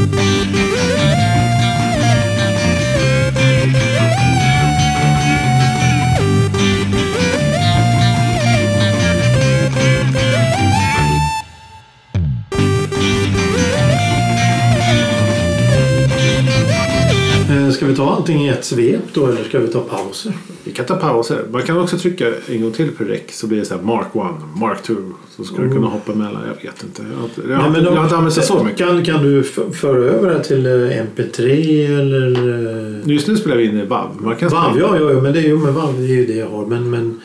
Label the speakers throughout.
Speaker 1: Eh, allting i ett svep då eller ska vi ta pauser?
Speaker 2: Vi kan ta pauser. Man kan också trycka en gång till på rec så blir det så här Mark 1, Mark 2. Så ska du kunna hoppa emellan. Jag vet inte. Jag jag har inte, jag har inte använt det så mycket.
Speaker 1: Kan, kan du föra över det till eh, MP3 eller? eh,
Speaker 2: Just nu spelar vi in i WAV. Man kan
Speaker 1: VAV,
Speaker 2: spela-
Speaker 1: ja, ja, ja, men det är ju, men VAV det är ju det jag har. Men, men,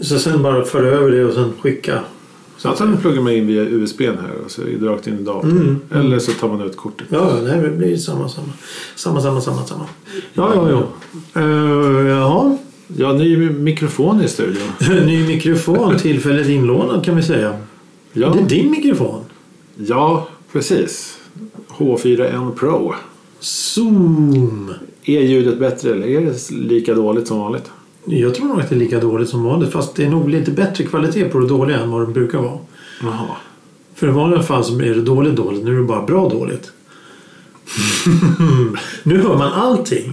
Speaker 1: så sen bara föra över det och sen skicka.
Speaker 2: Så antingen pluggar man in via USB här och så det rakt in i datorn.
Speaker 1: Mm, mm.
Speaker 2: Eller så tar man ut kortet.
Speaker 1: Ja, ja, nej, det blir samma, samma. Samma, samma, samma, samma. Ja, ja, ja. Uh, jaha.
Speaker 2: Ja, ny mikrofon i studion.
Speaker 1: Ny mikrofon, tillfälligt inlånad kan vi säga.
Speaker 2: Ja,
Speaker 1: Det är din mikrofon.
Speaker 2: ja precis. H4N Pro.
Speaker 1: Zoom.
Speaker 2: Är ljudet bättre eller är det lika dåligt som vanligt?
Speaker 1: Jag tror nog att det är lika dåligt som vanligt fast det är nog lite bättre kvalitet på det dåliga än vad det brukar vara.
Speaker 2: Jaha.
Speaker 1: För i vanliga fall så är det dåligt dåligt, nu är det bara bra dåligt. nu hör man allting.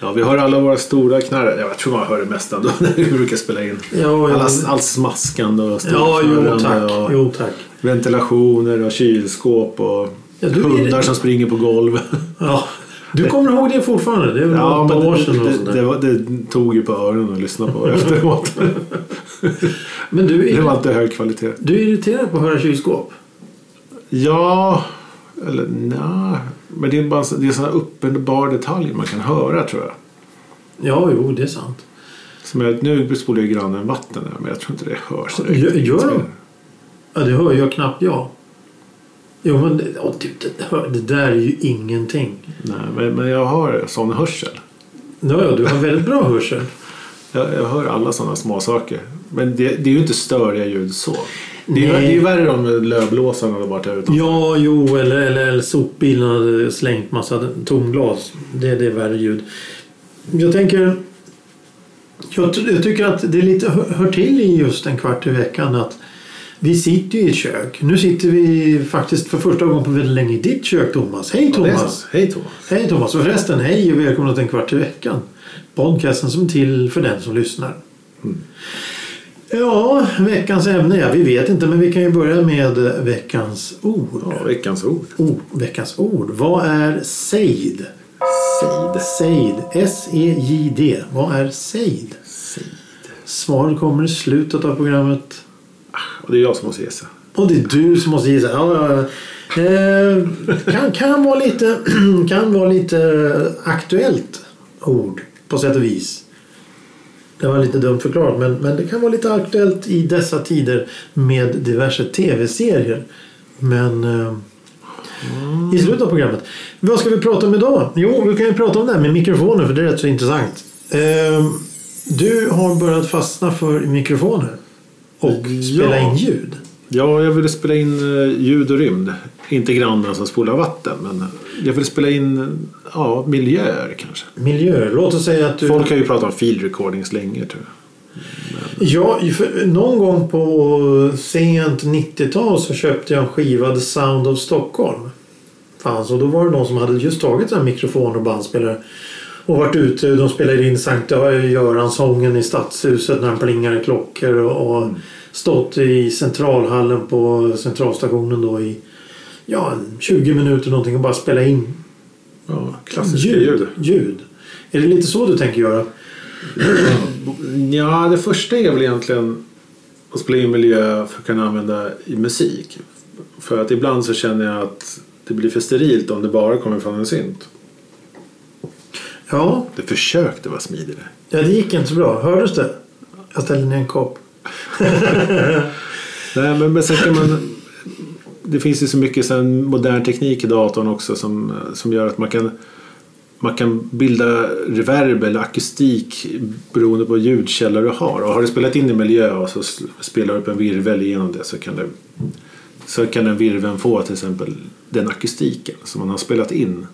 Speaker 2: Ja, vi har alla våra stora knarrar. Jag tror man hör det mesta då när vi brukar spela in.
Speaker 1: Ja,
Speaker 2: Alla,
Speaker 1: ja,
Speaker 2: allt smaskande och
Speaker 1: ja jo tack.
Speaker 2: och
Speaker 1: Jo, tack.
Speaker 2: ventilationer och kylskåp och
Speaker 1: Ja,
Speaker 2: hundar
Speaker 1: det-
Speaker 2: som springer på golv.
Speaker 1: Ja. Du kommer ihåg det fortfarande? Det är
Speaker 2: Ja,
Speaker 1: åtta år sedan
Speaker 2: det, det, var- det tog ju på öronen att lyssna på efteråt.
Speaker 1: Men du
Speaker 2: Det var
Speaker 1: är,
Speaker 2: inte hög kvalitet.
Speaker 1: du är irriterad på att höra kylskåp?
Speaker 2: Ja, eller nej. Men det är bara det är sådana uppenbar detalj man kan höra tror jag.
Speaker 1: Ja, jo, det är sant.
Speaker 2: Som jag, nu spolar ju grannen vatten här, men jag tror inte det hörs.
Speaker 1: gör de? Ja, det hör jag knappt jag. Jo, men det, åh, typ, det, det där är ju ingenting.
Speaker 2: Nej, men, men jag har sån hörsel.
Speaker 1: Ja, ja, du har väldigt bra hörsel.
Speaker 2: Jag, jag hör alla sådana små saker. Men det, det är ju inte störiga ljud så. Det är,
Speaker 1: Nej.
Speaker 2: det är ju värre om lövblåsarna hade varit utan.
Speaker 1: Ja, jo, eller, eller, eller sopbilen hade slängt massa tomglas. Det, det är värre ljud. Jag tänker... Jag, jag tycker att det lite hör, hör till i just en kvart i veckan att vi sitter ju i ett kök. Nu sitter vi faktiskt för första gången på väldigt länge i ditt kök, Thomas. Hej,
Speaker 2: Ja,
Speaker 1: Thomas!
Speaker 2: så. Hej Thomas.
Speaker 1: Hej Thomas! Och förresten, hej och välkomna till en kvart i veckan. Podcasten som är till för den som lyssnar. Ja, veckans ämne, ja vi vet inte men vi kan ju börja med veckans ord.
Speaker 2: Ja, veckans ord.
Speaker 1: Oh, veckans ord. Vad är sejd?
Speaker 2: Sejd.
Speaker 1: Sejd. S-E-J-D. Vad är sejd?
Speaker 2: Sejd.
Speaker 1: Svaret kommer i slutet av programmet.
Speaker 2: Och det är jag som måste gissa.
Speaker 1: Och det är du som måste gissa. Ja, ja, ja. Eh, kan, kan, vara lite, kan vara lite aktuellt ord på sätt och vis. Det var lite dumt förklarat men, men det kan vara lite aktuellt i dessa tider med diverse tv-serier. Men eh, i slutet av programmet. Vad ska vi prata om idag? Jo, vi kan ju prata om det här med mikrofoner för det är rätt så intressant. Eh, du har börjat fastna för mikrofoner och spela
Speaker 2: Ja.
Speaker 1: in ljud.
Speaker 2: Ja, jag ville spela in eh, ljud och rymd. Inte grannen som spolar vatten, men jag ville spela in eh, ja, miljöer kanske.
Speaker 1: Miljö. Låt oss säga att du...
Speaker 2: Folk har ju pratat om field recordings länge tror jag.
Speaker 1: Ja, för någon gång på sent 90-tal så köpte jag en skiva The Sound of Stockholm. Fanns, och då var det någon som hade just tagit en mikrofon och bandspelare och varit ute. De spelade in Sankt Göran-sången i Stadshuset när han plingade klockor och, och stått i centralhallen på centralstationen då i ja, en 20 minuter någonting och bara spela in
Speaker 2: Ja, klassiska ljud.
Speaker 1: ljud. Är det lite så du tänker göra?
Speaker 2: Ja, det första är väl egentligen att spela in miljö för att kunna använda i musik. För att ibland så känner jag att det blir för sterilt om det bara kommer från en synt.
Speaker 1: Ja,
Speaker 2: Det försökte vara smidigare.
Speaker 1: Ja, det gick inte så bra. Hördes det? Jag ställde ner en kopp.
Speaker 2: Nej, men, men sen kan man... Det finns ju så mycket sen modern teknik i datorn också som, som gör att man kan, man kan bilda reverb eller akustik beroende på ljudkällor du har. Och har du spelat in i miljö och så spelar du upp en virvel genom det så kan, det, så kan den virveln få till exempel den akustiken som man har spelat in.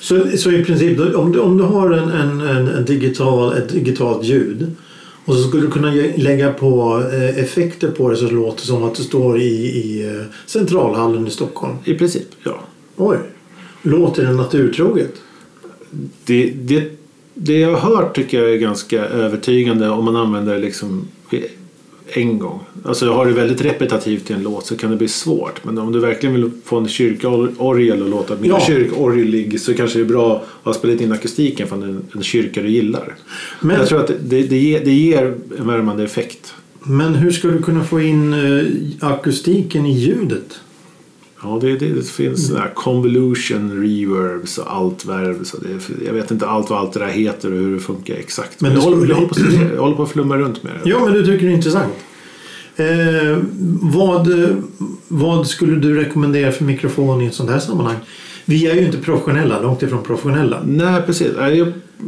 Speaker 1: Så, så i princip, om du, om du har en, en, en, digital, ett digitalt ljud och så skulle du kunna lägga på eh, effekter på det så det låter som att du står i, i eh, centralhallen i Stockholm.
Speaker 2: I princip, ja.
Speaker 1: Oj. Låter det naturtroget?
Speaker 2: Det, det, det jag har hört tycker jag är ganska övertygande om man använder liksom en gång. Alltså har det väldigt repetitivt i en låt så kan det bli svårt. Men om du verkligen vill få en kyrkorgel att låta mer
Speaker 1: Ja.
Speaker 2: kyrkorgelig så kanske det är bra att ha spelat in akustiken från en, en kyrka du gillar.
Speaker 1: Men,
Speaker 2: Jag tror att det, det, ger, det ger en värmande effekt.
Speaker 1: men hur ska du kunna få in eh, akustiken i ljudet?
Speaker 2: Ja, det, det, det finns här convolution reverbs och altvärv. Så det, jag vet inte allt vad allt det där heter och hur det funkar exakt.
Speaker 1: Men
Speaker 2: Men, jag, håller, jag, håller på, jag håller på att flumma runt med det.
Speaker 1: Ja, men du tycker det är intressant. Eh, vad, vad skulle du rekommendera för mikrofon i ett sånt här sammanhang? Vi är ju inte professionella, långt ifrån professionella.
Speaker 2: Nej, precis.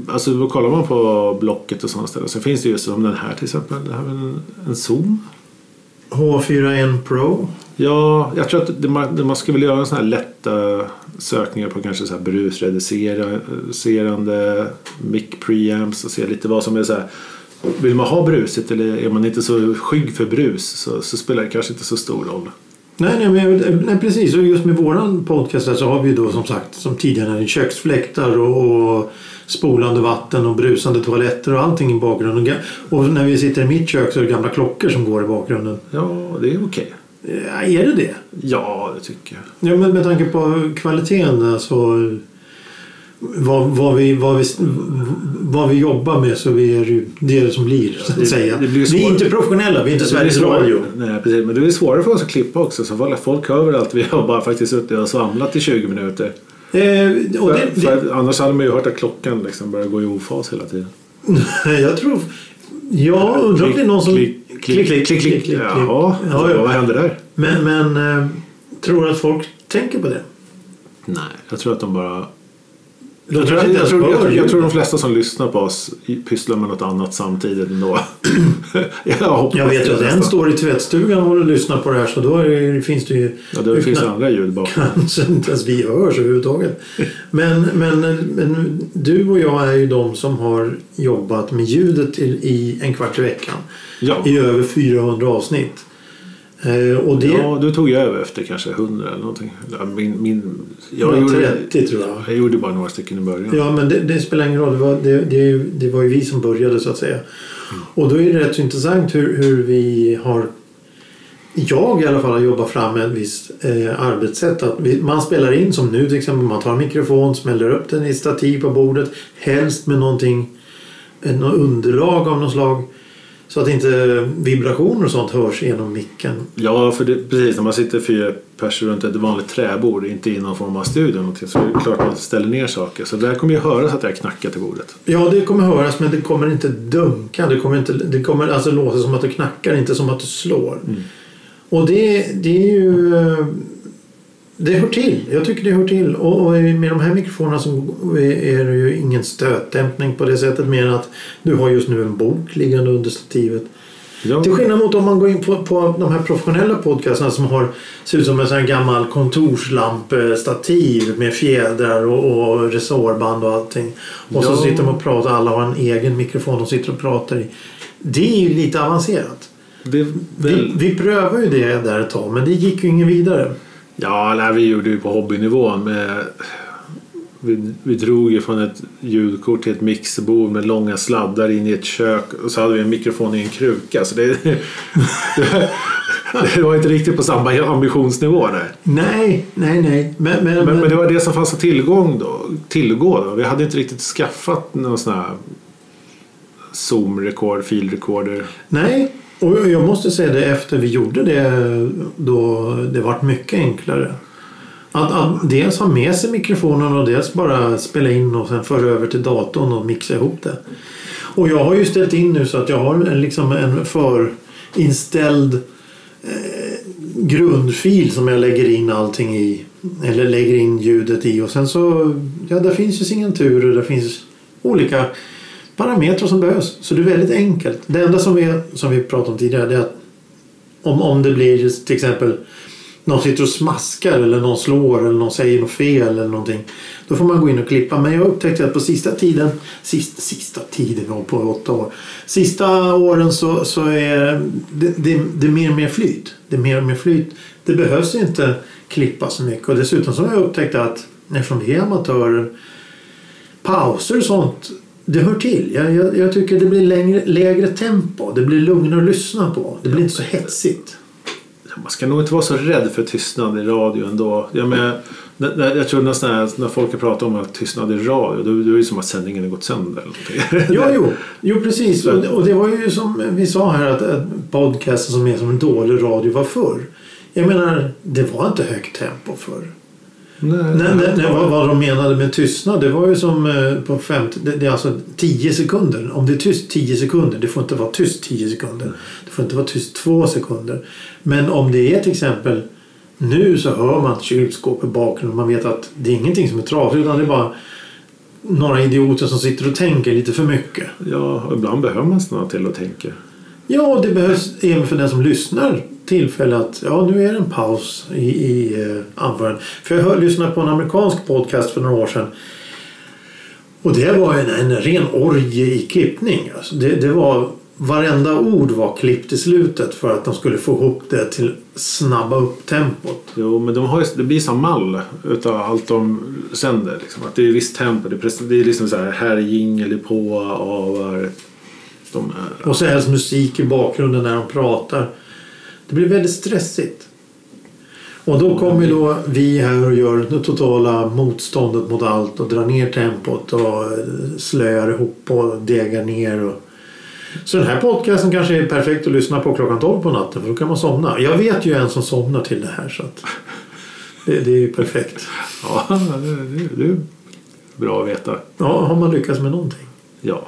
Speaker 2: Alltså, kollar man på Blocket och sådana ställen så finns det ju som den här till exempel. Det här är en, en Zoom.
Speaker 1: H4n Pro.
Speaker 2: Ja, jag tror att man, man ska väl göra sådana här lätta sökningar på kanske så här brusreducerande mic preamps och se lite vad som är så här. Vill man ha brusigt eller är man inte så skygg för brus så, så spelar det kanske inte så stor roll.
Speaker 1: Nej, nej, men, nej, precis. Och just med våran podcast så har vi då som sagt som tidigare köksfläktar och, och spolande vatten och brusande toaletter och allting i bakgrunden. Och när vi sitter i mitt kök så är det gamla klockor som går i bakgrunden.
Speaker 2: Ja, det är okej.
Speaker 1: Ja, är det det?
Speaker 2: Ja, det tycker jag.
Speaker 1: Ja, men med tanke på kvaliteten alltså vad, vad, vi, vad, vi, vad vi jobbar med så vi är ju det är det som blir så att
Speaker 2: Det-
Speaker 1: säga.
Speaker 2: det blir
Speaker 1: vi är inte professionella, vi är inte
Speaker 2: blir
Speaker 1: Sveriges Radio.
Speaker 2: Nej, precis. Men det är svårare för oss att klippa också. Så folk- folk hör väl att vi har bara faktiskt suttit och svamlat i 20 minuter.
Speaker 1: Eh, och
Speaker 2: För,
Speaker 1: det,
Speaker 2: för annars hade man ju hört att klockan liksom börjar gå i ofas hela tiden.
Speaker 1: jag tror... Jag undrar om det är någon som...
Speaker 2: Klick, klick, klick, klick, klick. Jaha,
Speaker 1: Ja,
Speaker 2: ja,
Speaker 1: ja.
Speaker 2: vad händer där?
Speaker 1: Men, men eh, tror du att folk tänker på det?
Speaker 2: Nej, jag tror att de bara... Jag tror, jag, tror, jag, tror, jag tror de flesta som lyssnar på oss pysslar med något annat samtidigt ändå. jag,
Speaker 1: Jag vet att en står i tvättstugan och lyssnar på det här så då är, det- finns det ju
Speaker 2: Ja, det finns andra ljud bakom.
Speaker 1: kanske inte ens vi hörs överhuvudtaget. Men, men, men du och jag är ju de som har jobbat med ljudet i, i en kvart i veckan.
Speaker 2: Ja.
Speaker 1: I över 400 avsnitt. Eh, det...
Speaker 2: ja, du tog ju över efter kanske 100 eller någonting. Min, min, jag,
Speaker 1: Ja,
Speaker 2: gjorde,
Speaker 1: 30 tror jag.
Speaker 2: jag gjorde bara några stycken i början.
Speaker 1: Ja, men det, det spelar ingen roll. Det var, det, det, det var ju vi som började så att säga. Och då är det rätt så intressant hur, hur vi har jag i alla fall har jobbat fram ett visst eh, arbetssätt. Att vi, man spelar in som nu till exempel. Man tar en mikrofon, smäller upp den i stativ på bordet. Helst med någonting, något underlag av något slag. Så att inte vibrationer och sånt hörs genom micken.
Speaker 2: Ja, för det, precis. När man sitter fyra personer runt ett vanligt träbord, inte i någon form av studio, så är det klart man ställer ner saker. Så där kommer ju höras att jag knackar till bordet.
Speaker 1: Ja, det kommer höras men det kommer inte dunka. Det kommer, inte, det kommer alltså låta som att du knackar, inte som att du slår. Och det, det är ju... Det hör till. Jag tycker det hör till. Och, och med de här mikrofonerna så är det ju ingen stötdämpning på det sättet mer än att du har just nu en bok liggande under stativet.
Speaker 2: Ja,
Speaker 1: Till skillnad mot om man går in på, på de här professionella podcasterna som har ser ut som en sån gammal kontorslampestativ med fjädrar och, och resårband och allting. Och så
Speaker 2: Ja.
Speaker 1: sitter de och pratar. Alla har en egen mikrofon de sitter och pratar i. Det är ju lite avancerat.
Speaker 2: det är
Speaker 1: Vi,
Speaker 2: väl...
Speaker 1: vi prövade ju det där ett tag men det gick ju ingen vidare.
Speaker 2: Ja, nej, vi gjorde ju på hobbynivå med... Vi, vi drog ju från ett ljudkort till ett mixerbord med långa sladdar in i ett kök och så hade vi en mikrofon i en kruka. Så det, det, det var inte riktigt på samma ambitionsnivå där.
Speaker 1: Nej, nej, nej. Men, men,
Speaker 2: Men, men det var det som fanns att tillgång då, tillgå. Då. Vi hade inte riktigt skaffat någon sån här Zoom-rekord, filrekorder.
Speaker 1: Nej, och jag måste säga det efter vi gjorde det då det vart mycket enklare. Att, att dels ha med sig mikrofonen och dels bara spela in och sen föra över till datorn och mixa ihop det. Och jag har ju ställt in nu så att jag har en, liksom en förinställd eh, grundfil som jag lägger in allting i. Eller lägger in ljudet i och sen så, ja där finns ju signaturer, där finns olika parametrar som behövs. Så det är väldigt enkelt. Det enda som vi, som vi pratade om tidigare det är att om, om det blir till exempel någon sitter och smaskar eller någon slår eller någon säger något fel eller någonting. Då får man gå in och klippa. Men jag upptäckte att på sista tiden, sista, sista tiden, jag på åtta år. Sista åren så, så är det, det, det är mer och mer flyt. Det är mer och mer flyt. Det behövs inte klippa så mycket. Och dessutom så har jag upptäckt att eftersom vi är amatörer pauser och sånt det hör till. Jag, jag, jag tycker det blir längre, lägre tempo. Det blir lugnare att lyssna på. Det blir inte så hetsigt.
Speaker 2: Man ska nog inte vara så rädd för tystnad i radio ändå. Jag, med, när, jag tror nästan när, när folk pratar om att tystnad i radio då, då är det som att sändningen har gått sönder.
Speaker 1: ja, jo, jo precis. Och, och, det var ju som vi sa här att, att podcasten som är som en dålig radio var förr. Jag menar, det var inte högt tempo förr. Nej, nej, nej, nej vad, vad de menade med tystnad det var ju som eh, på 50, det, det, är alltså 10 sekunder. Om det är tyst 10 sekunder, det får inte vara tyst 10 sekunder. Det får inte vara tyst 2 sekunder. Men om det är till exempel nu så hör man kylskåp i bakgrunden. Man vet att det är ingenting som är trasigt utan det är bara några idioter som sitter och tänker lite för mycket.
Speaker 2: Ja, ibland behöver man snarare till att tänka.
Speaker 1: Ja, det behövs även för den som lyssnar tillfälle att ja, nu är det en paus i, i uh, anförandet. För jag hör, lyssnade på en amerikansk podcast för några år sedan. Och det var en, en ren orgie i klippning. Alltså det, det var, varenda ord var klippt i slutet för att de skulle få ihop det till snabba upp tempot.
Speaker 2: Jo, men de har, det blir som mall utav allt de sänder. Liksom. Att det är visst tempo. Det är, det är liksom så här, här är jingel på, avar.
Speaker 1: De är, och så helst musik i bakgrunden när de pratar. Det blir väldigt stressigt. Och då kommer då vi här och gör det totala motståndet mot allt och drar ner tempot och slöar ihop och degar ner. Och... Så den här podcasten kanske är perfekt att lyssna på klockan 12 på natten för då kan man somna. Jag vet ju en som somnar till det här så att det, det är ju perfekt.
Speaker 2: Ja, det, det är bra att veta.
Speaker 1: Ja, har man lyckats med någonting.
Speaker 2: Ja.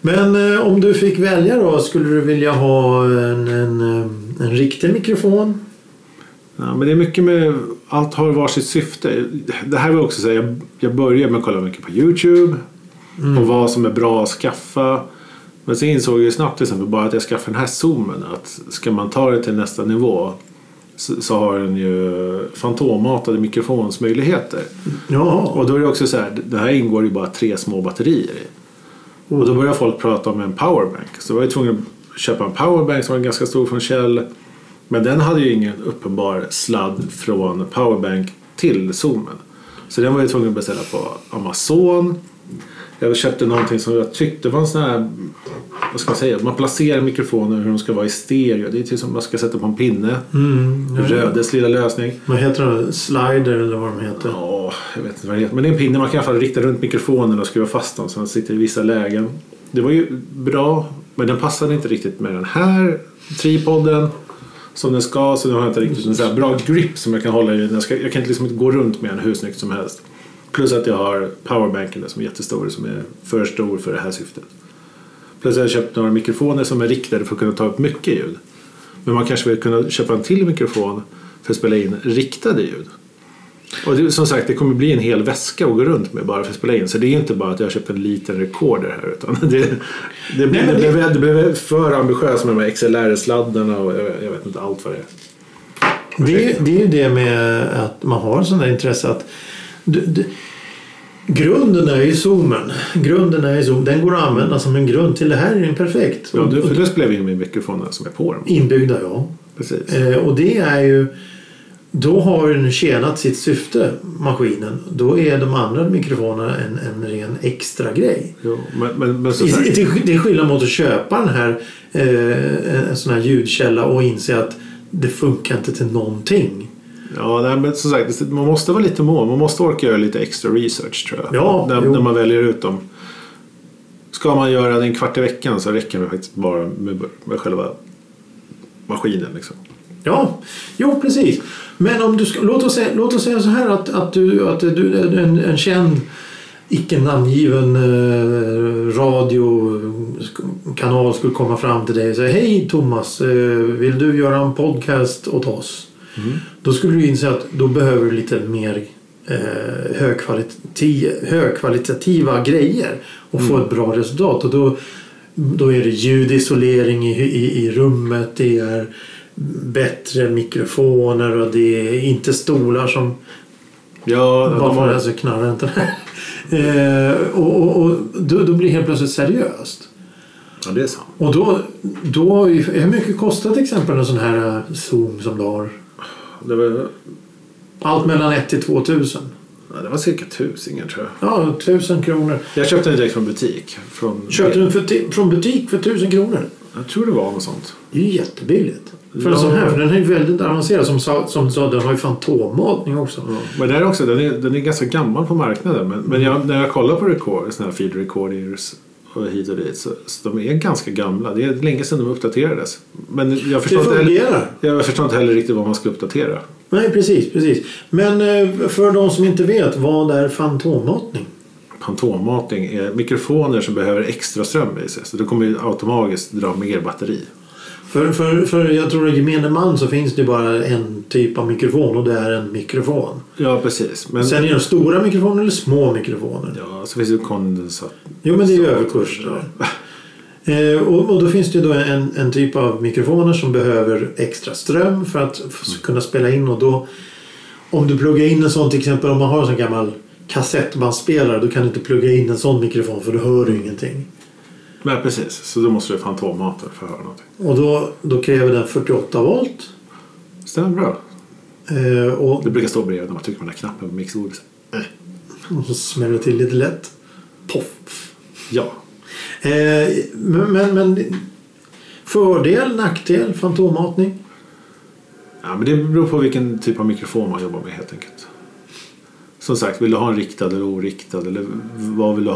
Speaker 1: Men eh, om du fick välja då, skulle du vilja ha en, en, eh, en riktig mikrofon?
Speaker 2: Ja, men det är mycket med, allt har varsitt syfte. Det här vill också säga, jag, jag började med att kolla mycket på Youtube. Mm. Och vad som är bra att skaffa. Men så insåg jag snabbt till exempel bara att jag skaffade den här zoomen. Att ska man ta det till nästa nivå så, så har den ju fantommatade mikrofonsmöjligheter.
Speaker 1: Ja.
Speaker 2: Och då är det också så här, det här ingår ju bara tre små batterier i. Och då började folk prata om en powerbank. Så var jag tvungen att köpa en powerbank som var ganska stor från Kjell. Men den hade ju ingen uppenbar sladd från powerbank till zoomen. Så den var jag tvungen att beställa på Amazon. Jag köpte någonting som jag tyckte var en sån här, vad ska man säga, man placerar mikrofoner hur de ska vara i stereo. Det är typ som man ska sätta på en pinne.
Speaker 1: Mm, ja.
Speaker 2: Rödes lilla lösning.
Speaker 1: Vad heter det? Slider eller vad de heter?
Speaker 2: Ja, jag vet inte vad det heter. Men det är en pinne man kan i alla fall rikta runt mikrofonen och skruva fast dem så den sitter i vissa lägen. Det var ju bra, men den passade inte riktigt med den här tripoden som den ska. Så den har inte riktigt en så bra grip som jag kan hålla i. Jag, ska, jag kan liksom inte gå runt med den hur snyggt som helst. Plus att jag har powerbanken som är jättestor som är för stor för det här syftet. Plus att jag har köpt några mikrofoner som är riktade för att kunna ta upp mycket ljud. Men man kanske vill kunna köpa en till mikrofon för att spela in riktade ljud. Och det, som sagt, det kommer bli en hel väska att gå runt med bara för att spela in. Så det är inte bara att jag har köpt en liten recorder här. Utan det, det, det, det, det blev för ambitiöst med de här XLR-sladdarna och jag, jag, vet inte allt vad det är.
Speaker 1: Det, det är ju det med att man har sådana intresse att du, du, Grunden är ju zoomen. Grunden är ju zoom. Den går att använda som en grund till det här är den perfekt.
Speaker 2: Ja, du, för det spelar in min mikrofon som är på den.
Speaker 1: Inbyggda ja.
Speaker 2: Precis.
Speaker 1: Eh, och det är ju då har den tjänat sitt syfte, maskinen. Då är de andra mikrofonerna en, en ren extra grej.
Speaker 2: Jo, men, men, men så
Speaker 1: det, det är skillnad mot att köpa den här, eh, en sån här ljudkälla och inse att det funkar inte till någonting.
Speaker 2: Ja, nej, men som sagt, man måste vara lite mån. Man måste orka göra lite extra research tror jag.
Speaker 1: Ja,
Speaker 2: när, när man väljer ut dem. Ska man göra det en kvart i veckan så räcker det faktiskt bara med, med själva maskinen. Liksom.
Speaker 1: Ja, jo precis. Men om du ska, låt, oss säga, låt oss säga så här att, att du, att du en, en känd icke namngiven eh, radiokanal skulle komma fram till dig och säga Hej Thomas, eh, vill du göra en podcast åt oss? Mm. Då skulle du inse att då behöver du lite mer eh, högkvalitativa, högkvalitativa grejer och mm. få ett bra resultat. Och då, då är det ljudisolering i, i, i rummet, det är bättre mikrofoner och det är inte stolar som
Speaker 2: Ja,
Speaker 1: bara för det så knarrar inte. Eh, och och, och då, då blir det helt plötsligt seriöst.
Speaker 2: ja, det är sant.
Speaker 1: Och då, då hur mycket kostar till exempel en sån här eh, Zoom som du har?
Speaker 2: Det var,
Speaker 1: Allt mellan 1 till 2 tusen.
Speaker 2: ja, det var cirka tusingen tror jag.
Speaker 1: Ja, tusen kronor.
Speaker 2: Jag köpte den direkt från butik. Från,
Speaker 1: Köpte du den för, från butik för tusen kronor?
Speaker 2: Jag tror det var något sånt.
Speaker 1: Det är ju jättebilligt. För en
Speaker 2: Ja.
Speaker 1: sån här, för den är ju väldigt avancerad. Som, sa- som sa, den har ju fantommatning också.
Speaker 2: Ja. Men det är också, den är, den är ganska gammal på marknaden. Men, men jag, när jag kollar på record, såna här feed recorders och hit och dit så, så de är ganska gamla. Det är länge sedan de uppdaterades. Men jag
Speaker 1: Det
Speaker 2: förstår, inte heller, jag förstår inte heller riktigt vad man ska uppdatera.
Speaker 1: Nej, precis, precis. Men eh, för de som inte vet, vad är fantommatning?
Speaker 2: Fantommatning är mikrofoner som behöver extra ström i sig. Så det kommer automatiskt dra mer batteri.
Speaker 1: För, för, för jag tror att gemene man så finns det bara en typ av mikrofon och det är en mikrofon.
Speaker 2: Ja, precis. Men,
Speaker 1: Sen är det stora mikrofoner eller små mikrofoner.
Speaker 2: ja, så finns det kondensat.
Speaker 1: Jo, men det är ju överkurs. då. Eh, och, och då finns det då en, en typ av mikrofoner som behöver extra ström för att f- kunna spela in. Och då, om du pluggar in en sån till exempel om man har en sån gammal kassettbandspelare då kan du inte plugga in en sån mikrofon för då hör du ingenting.
Speaker 2: Nej, precis. Så då måste du fantommata för att höra någonting.
Speaker 1: Och då, då kräver den 48 volt.
Speaker 2: Stämmer bra.
Speaker 1: Eh, och,
Speaker 2: Det brukar stå bredvid när man trycker på den här knappen på mixbordet.
Speaker 1: och så smäller det till lite lätt. Poff!
Speaker 2: Ja.
Speaker 1: Eh, men, men, men fördel, nackdel, fantommatning?
Speaker 2: ja, men det beror på vilken typ av mikrofon man jobbar med helt enkelt. Som sagt, vill du ha en riktad eller oriktad? Eller vad vill?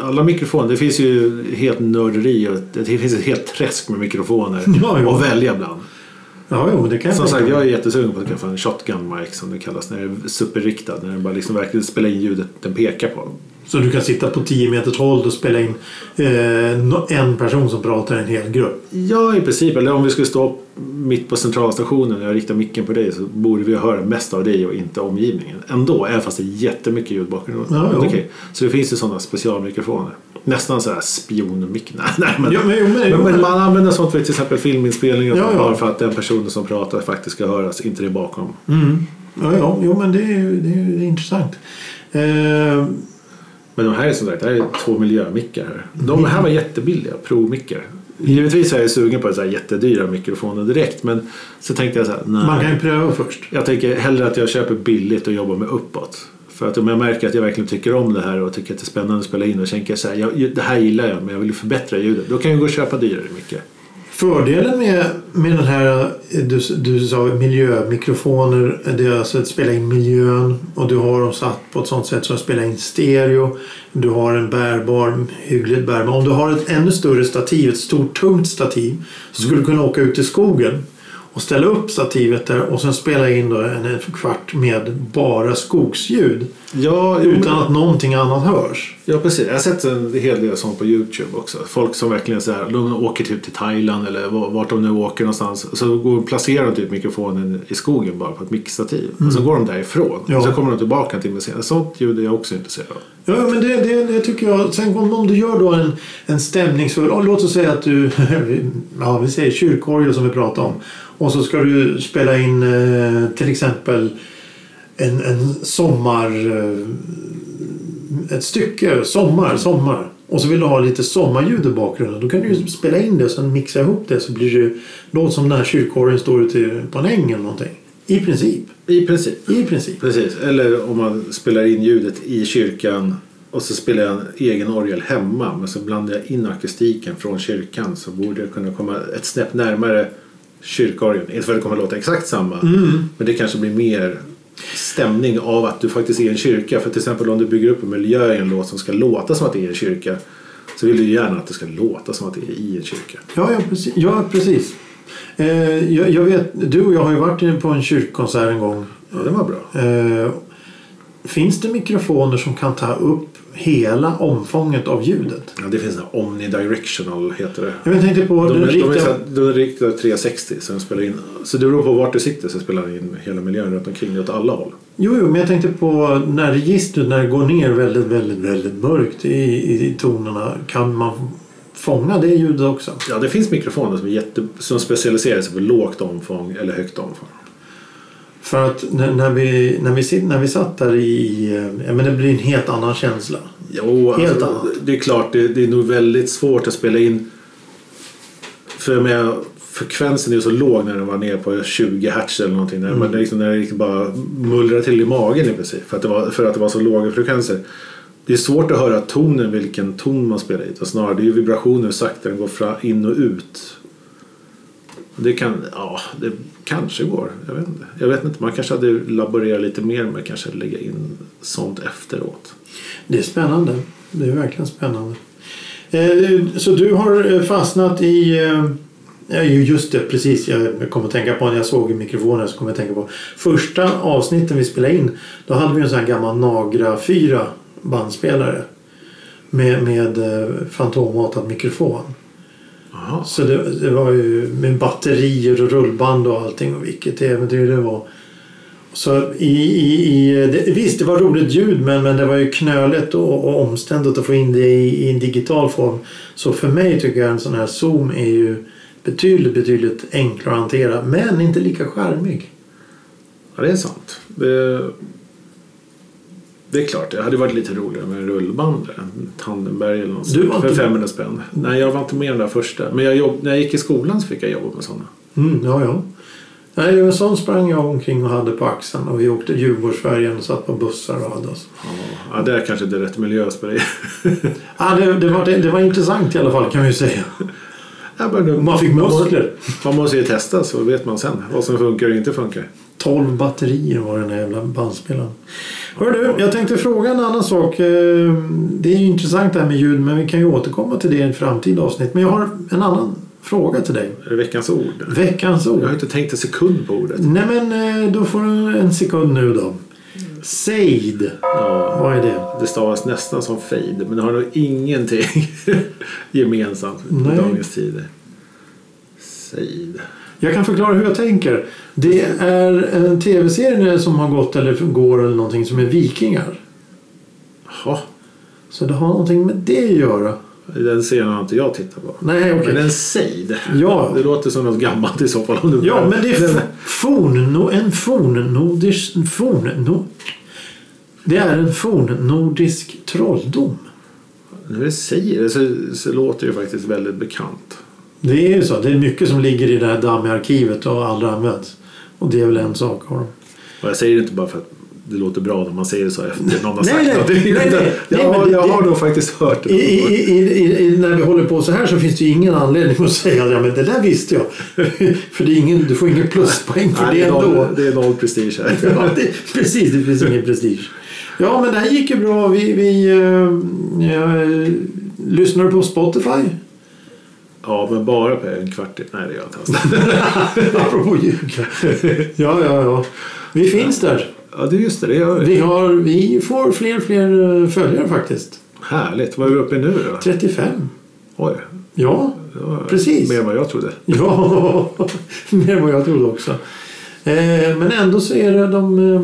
Speaker 2: Alla mikrofoner, det finns ju helt nörderi och det finns ett helt träsk med mikrofoner
Speaker 1: Ja, ja.
Speaker 2: att välja bland.
Speaker 1: Ja, jo, det kan
Speaker 2: Som
Speaker 1: jag
Speaker 2: sagt, jag är jättesugen på att skaffa en shotgun mic som det kallas. När det är superriktad. När den bara liksom verkligen spelar in ljudet den pekar på.
Speaker 1: Så du kan sitta på 10 meters håll och spela in eh, en person som pratar i en hel grupp.
Speaker 2: Ja, i princip. Eller om vi skulle stå mitt på centralstationen och jag riktar micken på dig så borde vi höra mest av dig och inte omgivningen. Ändå, även fast det är jättemycket ljud bakom.
Speaker 1: Ja.
Speaker 2: Okej. Så det finns ju sådana specialmikrofoner. Nästan så här spionmick. Nej, men,
Speaker 1: Ja, men, men,
Speaker 2: men, men man använder sånt för till exempel filminspelningar
Speaker 1: Ja, ja.
Speaker 2: bara för att den personen som pratar faktiskt ska höras, inte det bakom.
Speaker 1: mm. ja, ja, jo, men det är det är, det är intressant. Eh,
Speaker 2: Men de här är som sagt, det här är två miljömickar här. De här var jättebilliga, provmickar. Givetvis är jag sugen på så här jättedyra mikrofoner direkt men så tänkte jag så här, nej.
Speaker 1: man kan ju pröva först.
Speaker 2: Jag tänker hellre att jag köper billigt och jobbar med uppåt. För att om jag märker att jag verkligen tycker om det här och tycker att det är spännande att spela in och tänker så här, jag, det här gillar jag men jag vill förbättra ljudet. Då kan jag gå och köpa dyrare mickar.
Speaker 1: Fördelen med, med den här, du, du sa miljömikrofoner, det är alltså att spela in miljön och du har dem satt på ett sånt sätt så att spela in stereo. Du har en bärbar, hyggligt bärbar. Om du har ett ännu större stativ, ett stort tungt stativ, så skulle du kunna åka ut i skogen och ställa upp stativet där och sen spela in då en, en kvart med bara skogsljud
Speaker 2: Ja,
Speaker 1: utan att någonting annat hörs.
Speaker 2: ja, precis. Jag har sett en hel del sånt på Youtube också. Folk som verkligen så här, de åker typ till Thailand eller vart de nu åker någonstans. Så går placerar de typ mikrofonen i skogen bara på ett mickstativ. Och så går de därifrån.
Speaker 1: Ja.
Speaker 2: Och så kommer de tillbaka timme senare. Sånt ljud är jag också intresserad av.
Speaker 1: Ja, men det, det, det tycker jag. Sen om, om du gör då en, en stämningsfull... Låt oss säga att du... Ja, vi säger kyrkorgel som vi pratade om. Och så ska du spela in eh, till exempel en, en sommar... Eh, ett stycke. Sommar, sommar. Och så vill du ha lite sommarljud i bakgrunden. Då kan du ju spela in det och sen mixa ihop det så blir det låt som den här kyrkorgeln står ute på en äng eller någonting. I princip.
Speaker 2: I princip.
Speaker 1: I princip.
Speaker 2: Precis, eller om man spelar in ljudet i kyrkan och så spelar jag en egen orgel hemma men så blandar jag in akustiken från kyrkan så borde jag kunna komma ett snäpp närmare kyrkorgeln. Inte för att det kommer att låta exakt samma men det kanske blir mer stämning av att du faktiskt är en kyrka. För till exempel om du bygger upp en miljö i en låt som ska låta som att det är en kyrka så vill du gärna att det ska låta som att det är i en kyrka.
Speaker 1: Ja, ja precis. Ja, precis. Eh, jag, jag vet, du och jag har ju varit på en kyrkkonsert en gång.
Speaker 2: Ja, det var bra.
Speaker 1: Eh, finns det mikrofoner som kan ta upp hela omfånget av ljudet?
Speaker 2: Ja, det finns en omnidirectional heter det.
Speaker 1: Jag tänkte på
Speaker 2: De,
Speaker 1: den
Speaker 2: är- de, är,
Speaker 1: riktiga...
Speaker 2: de är riktiga 360 så de spelar in. Så det beror på vart du sitter så spelar den in hela miljön runt omkring dig åt alla håll.
Speaker 1: Jo, jo, men jag tänkte på när registret när det går ner väldigt, väldigt, väldigt mörkt i, i, i tonerna. Kan man fånga det ljudet också.
Speaker 2: Ja, det finns mikrofoner som, är jätte, som specialiserar sig på lågt omfång eller högt omfång.
Speaker 1: För att när, när, vi, när, vi, när vi satt där i... Ja, men det blir en helt annan känsla.
Speaker 2: Jo,
Speaker 1: Helt
Speaker 2: alltså,
Speaker 1: annat.
Speaker 2: det är klart, det, det är nog väldigt svårt att spela in. För menar, frekvensen är ju så låg när den var ner på 20 hertz eller någonting. När, man, liksom, när det liksom bara mullrar till i magen i princip. För att, det var, för att det var så låga frekvenser. Det är svårt att höra tonen, vilken ton man spelar i. Snarare, det är vibrationer sakta den går in och ut. Det kan, ja, det kanske går. Jag vet inte. Jag vet inte. Man kanske hade laborerat lite mer med kanske lägga in sånt efteråt.
Speaker 1: Det är spännande. Det är verkligen spännande. Eh, så du har eh, fastnat i... Eh, ja, just det, precis. Jag kom att tänka på när jag såg i mikrofonen så kom jag att tänka på första avsnitten vi spelade in. Då hade vi en sån här gammal Nagra 4 bandspelare. Med, med eh, fantommatad mikrofon.
Speaker 2: Jaha.
Speaker 1: Så det, det var ju med batterier och rullband och allting och vilket äventyr det var. Så i, i, i, det, visst, det var roligt ljud men, men det var ju knöligt och, och omständigt att få in det i, i en digital form. Så för mig tycker jag en sån här Zoom är ju betydligt, betydligt enklare att hantera men inte lika charmig.
Speaker 2: Ja, det är sant. Det, det är klart, det hade varit lite roligare med en rullband. eller En Tandemberg eller något
Speaker 1: Du
Speaker 2: För
Speaker 1: inte
Speaker 2: 500 spänn. Nej, jag var inte med den där första. Men jag jobb, när jag gick i skolan så fick jag jobba med sådana.
Speaker 1: Mm, ja, ja. Nej, en sån sprang jag omkring och hade på axeln och vi åkte Djurgårdsfärjan och satt på bussar och hade oss.
Speaker 2: Ja, det är kanske inte rätt miljö spela i.
Speaker 1: Ja, det, det, var, det, det var intressant i alla fall kan vi säga.
Speaker 2: Ja,
Speaker 1: Man fick muskler.
Speaker 2: Man måste ju testa så vet man sen vad som funkar och inte funkar.
Speaker 1: 12 batterier var den här jävla bandspelaren. Hör du, jag tänkte fråga en annan sak. Eh, Det är ju intressant det här med ljud men vi kan ju återkomma till det i ett framtida avsnitt. Men jag har en annan fråga till dig.
Speaker 2: Är det veckans ord?
Speaker 1: Veckans
Speaker 2: Jag
Speaker 1: ord.
Speaker 2: har inte tänkt en sekund på ordet.
Speaker 1: Nej men eh, då får du en sekund nu då. Seid.
Speaker 2: Ja,
Speaker 1: Vad är det?
Speaker 2: det stavas nästan som fade men det har nog ingenting gemensamt
Speaker 1: Nej.
Speaker 2: dagens tider. Seid.
Speaker 1: Jag kan förklara hur jag tänker. Det är en tv-serie som har gått eller går eller någonting som är Vikingar.
Speaker 2: Jaha,
Speaker 1: Så det har någonting med det att göra.
Speaker 2: den serien har inte jag tittat på.
Speaker 1: Nej okej.
Speaker 2: Men en sejd.
Speaker 1: Ja.
Speaker 2: Det låter som något gammalt i så fall. Om du
Speaker 1: Ja, men det är
Speaker 2: Den-
Speaker 1: fornno, en fornnordisk... Fornno, det är en fornnordisk trolldom.
Speaker 2: När du säger det så, så låter det faktiskt väldigt bekant.
Speaker 1: Det är ju så. Det är mycket som ligger i det här dammarkivet och aldrig används. Och det är väl en sak av dem.
Speaker 2: Och jag säger det inte bara för att det låter bra när man säger det så efter någon har
Speaker 1: Nej,
Speaker 2: sagt
Speaker 1: nej,
Speaker 2: något.
Speaker 1: Nej, nej, nej,
Speaker 2: jag,
Speaker 1: det-
Speaker 2: har nog faktiskt hört det.
Speaker 1: I, i, i, när vi håller på så här så finns det ju ingen anledning att säga ja, men det där visste jag. för det är ingen, du får ingen pluspoäng för
Speaker 2: Nej,
Speaker 1: det ändå.
Speaker 2: noll, det är noll prestige här.
Speaker 1: Ja, det, precis, det finns ingen prestige. Ja, men det här gick ju bra. Vi, vi eh, eh, lyssnade på Spotify.
Speaker 2: Ja, men bara på en kvart. Nej, det gör jag inte.
Speaker 1: Apropå ljuga. Ja, ja, ja. Vi finns där.
Speaker 2: Ja, det är just det. Det gör vi.
Speaker 1: Vi, har, vi får fler och fler eh, följare faktiskt.
Speaker 2: Härligt. Vad är vi uppe i nu då?
Speaker 1: 35.
Speaker 2: Oj,
Speaker 1: Ja, Precis.
Speaker 2: mer än vad jag trodde.
Speaker 1: ja. mer än vad jag trodde också. Eh, Men ändå så är det de eh,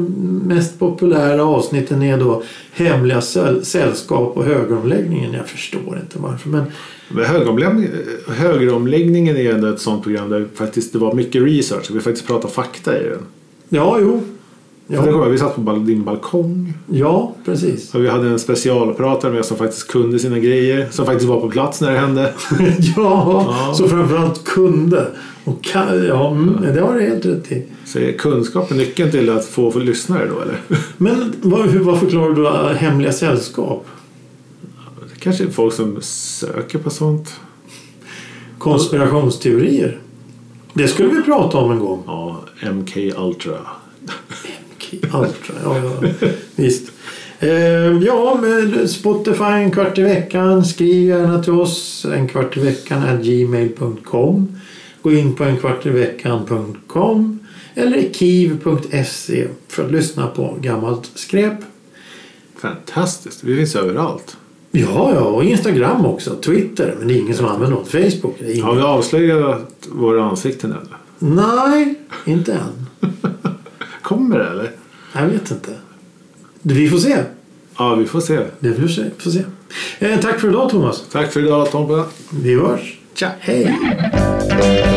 Speaker 1: mest populära avsnitten är då Hemliga säll- sällskap och högeromläggningen. Jag förstår inte varför. Men
Speaker 2: Men högeromläggning, högeromläggningen är ändå ett sånt program där faktiskt det var mycket research. Vi faktiskt pratar fakta i den.
Speaker 1: ja, jo.
Speaker 2: För det
Speaker 1: Ja,
Speaker 2: ihåg, vi satt på din balkong.
Speaker 1: ja precis.
Speaker 2: Så vi hade en specialpratare med som faktiskt kunde sina grejer. Som faktiskt var på plats när det hände.
Speaker 1: ja,
Speaker 2: Ja.
Speaker 1: så framförallt kunde. Och kan, ja, mm, det har du helt rätt i.
Speaker 2: Så är kunskap är nyckeln till att få få lyssnare då eller?
Speaker 1: Men vad, vad förklarar du hemliga sällskap?
Speaker 2: Det kanske är folk som söker på sånt.
Speaker 1: Konspirationsteorier? Det skulle vi prata om en gång.
Speaker 2: Ja, MK Ultra.
Speaker 1: Ultra, ja, ja. Visst. Eh, ja, med Spotify en kvart i veckan. Skriv gärna till oss. En kvart i veckan är gmail.com. Gå in på enkvartiveckan.com eller kiv.se för att lyssna på gammalt skräp.
Speaker 2: Fantastiskt. Vi finns överallt.
Speaker 1: Ja, ja, och Instagram också. Twitter, men det är ingen som använder något. Facebook.
Speaker 2: Har vi avslöjat våra ansikten ännu?
Speaker 1: Nej, inte än. Jag vet inte. Vi får se.
Speaker 2: Ja, vi får se.
Speaker 1: Det får se. Får se. Eh, tack för idag Thomas.
Speaker 2: Tack för idag Tompa.
Speaker 1: Vi hörs.
Speaker 2: Tja.
Speaker 1: Hej.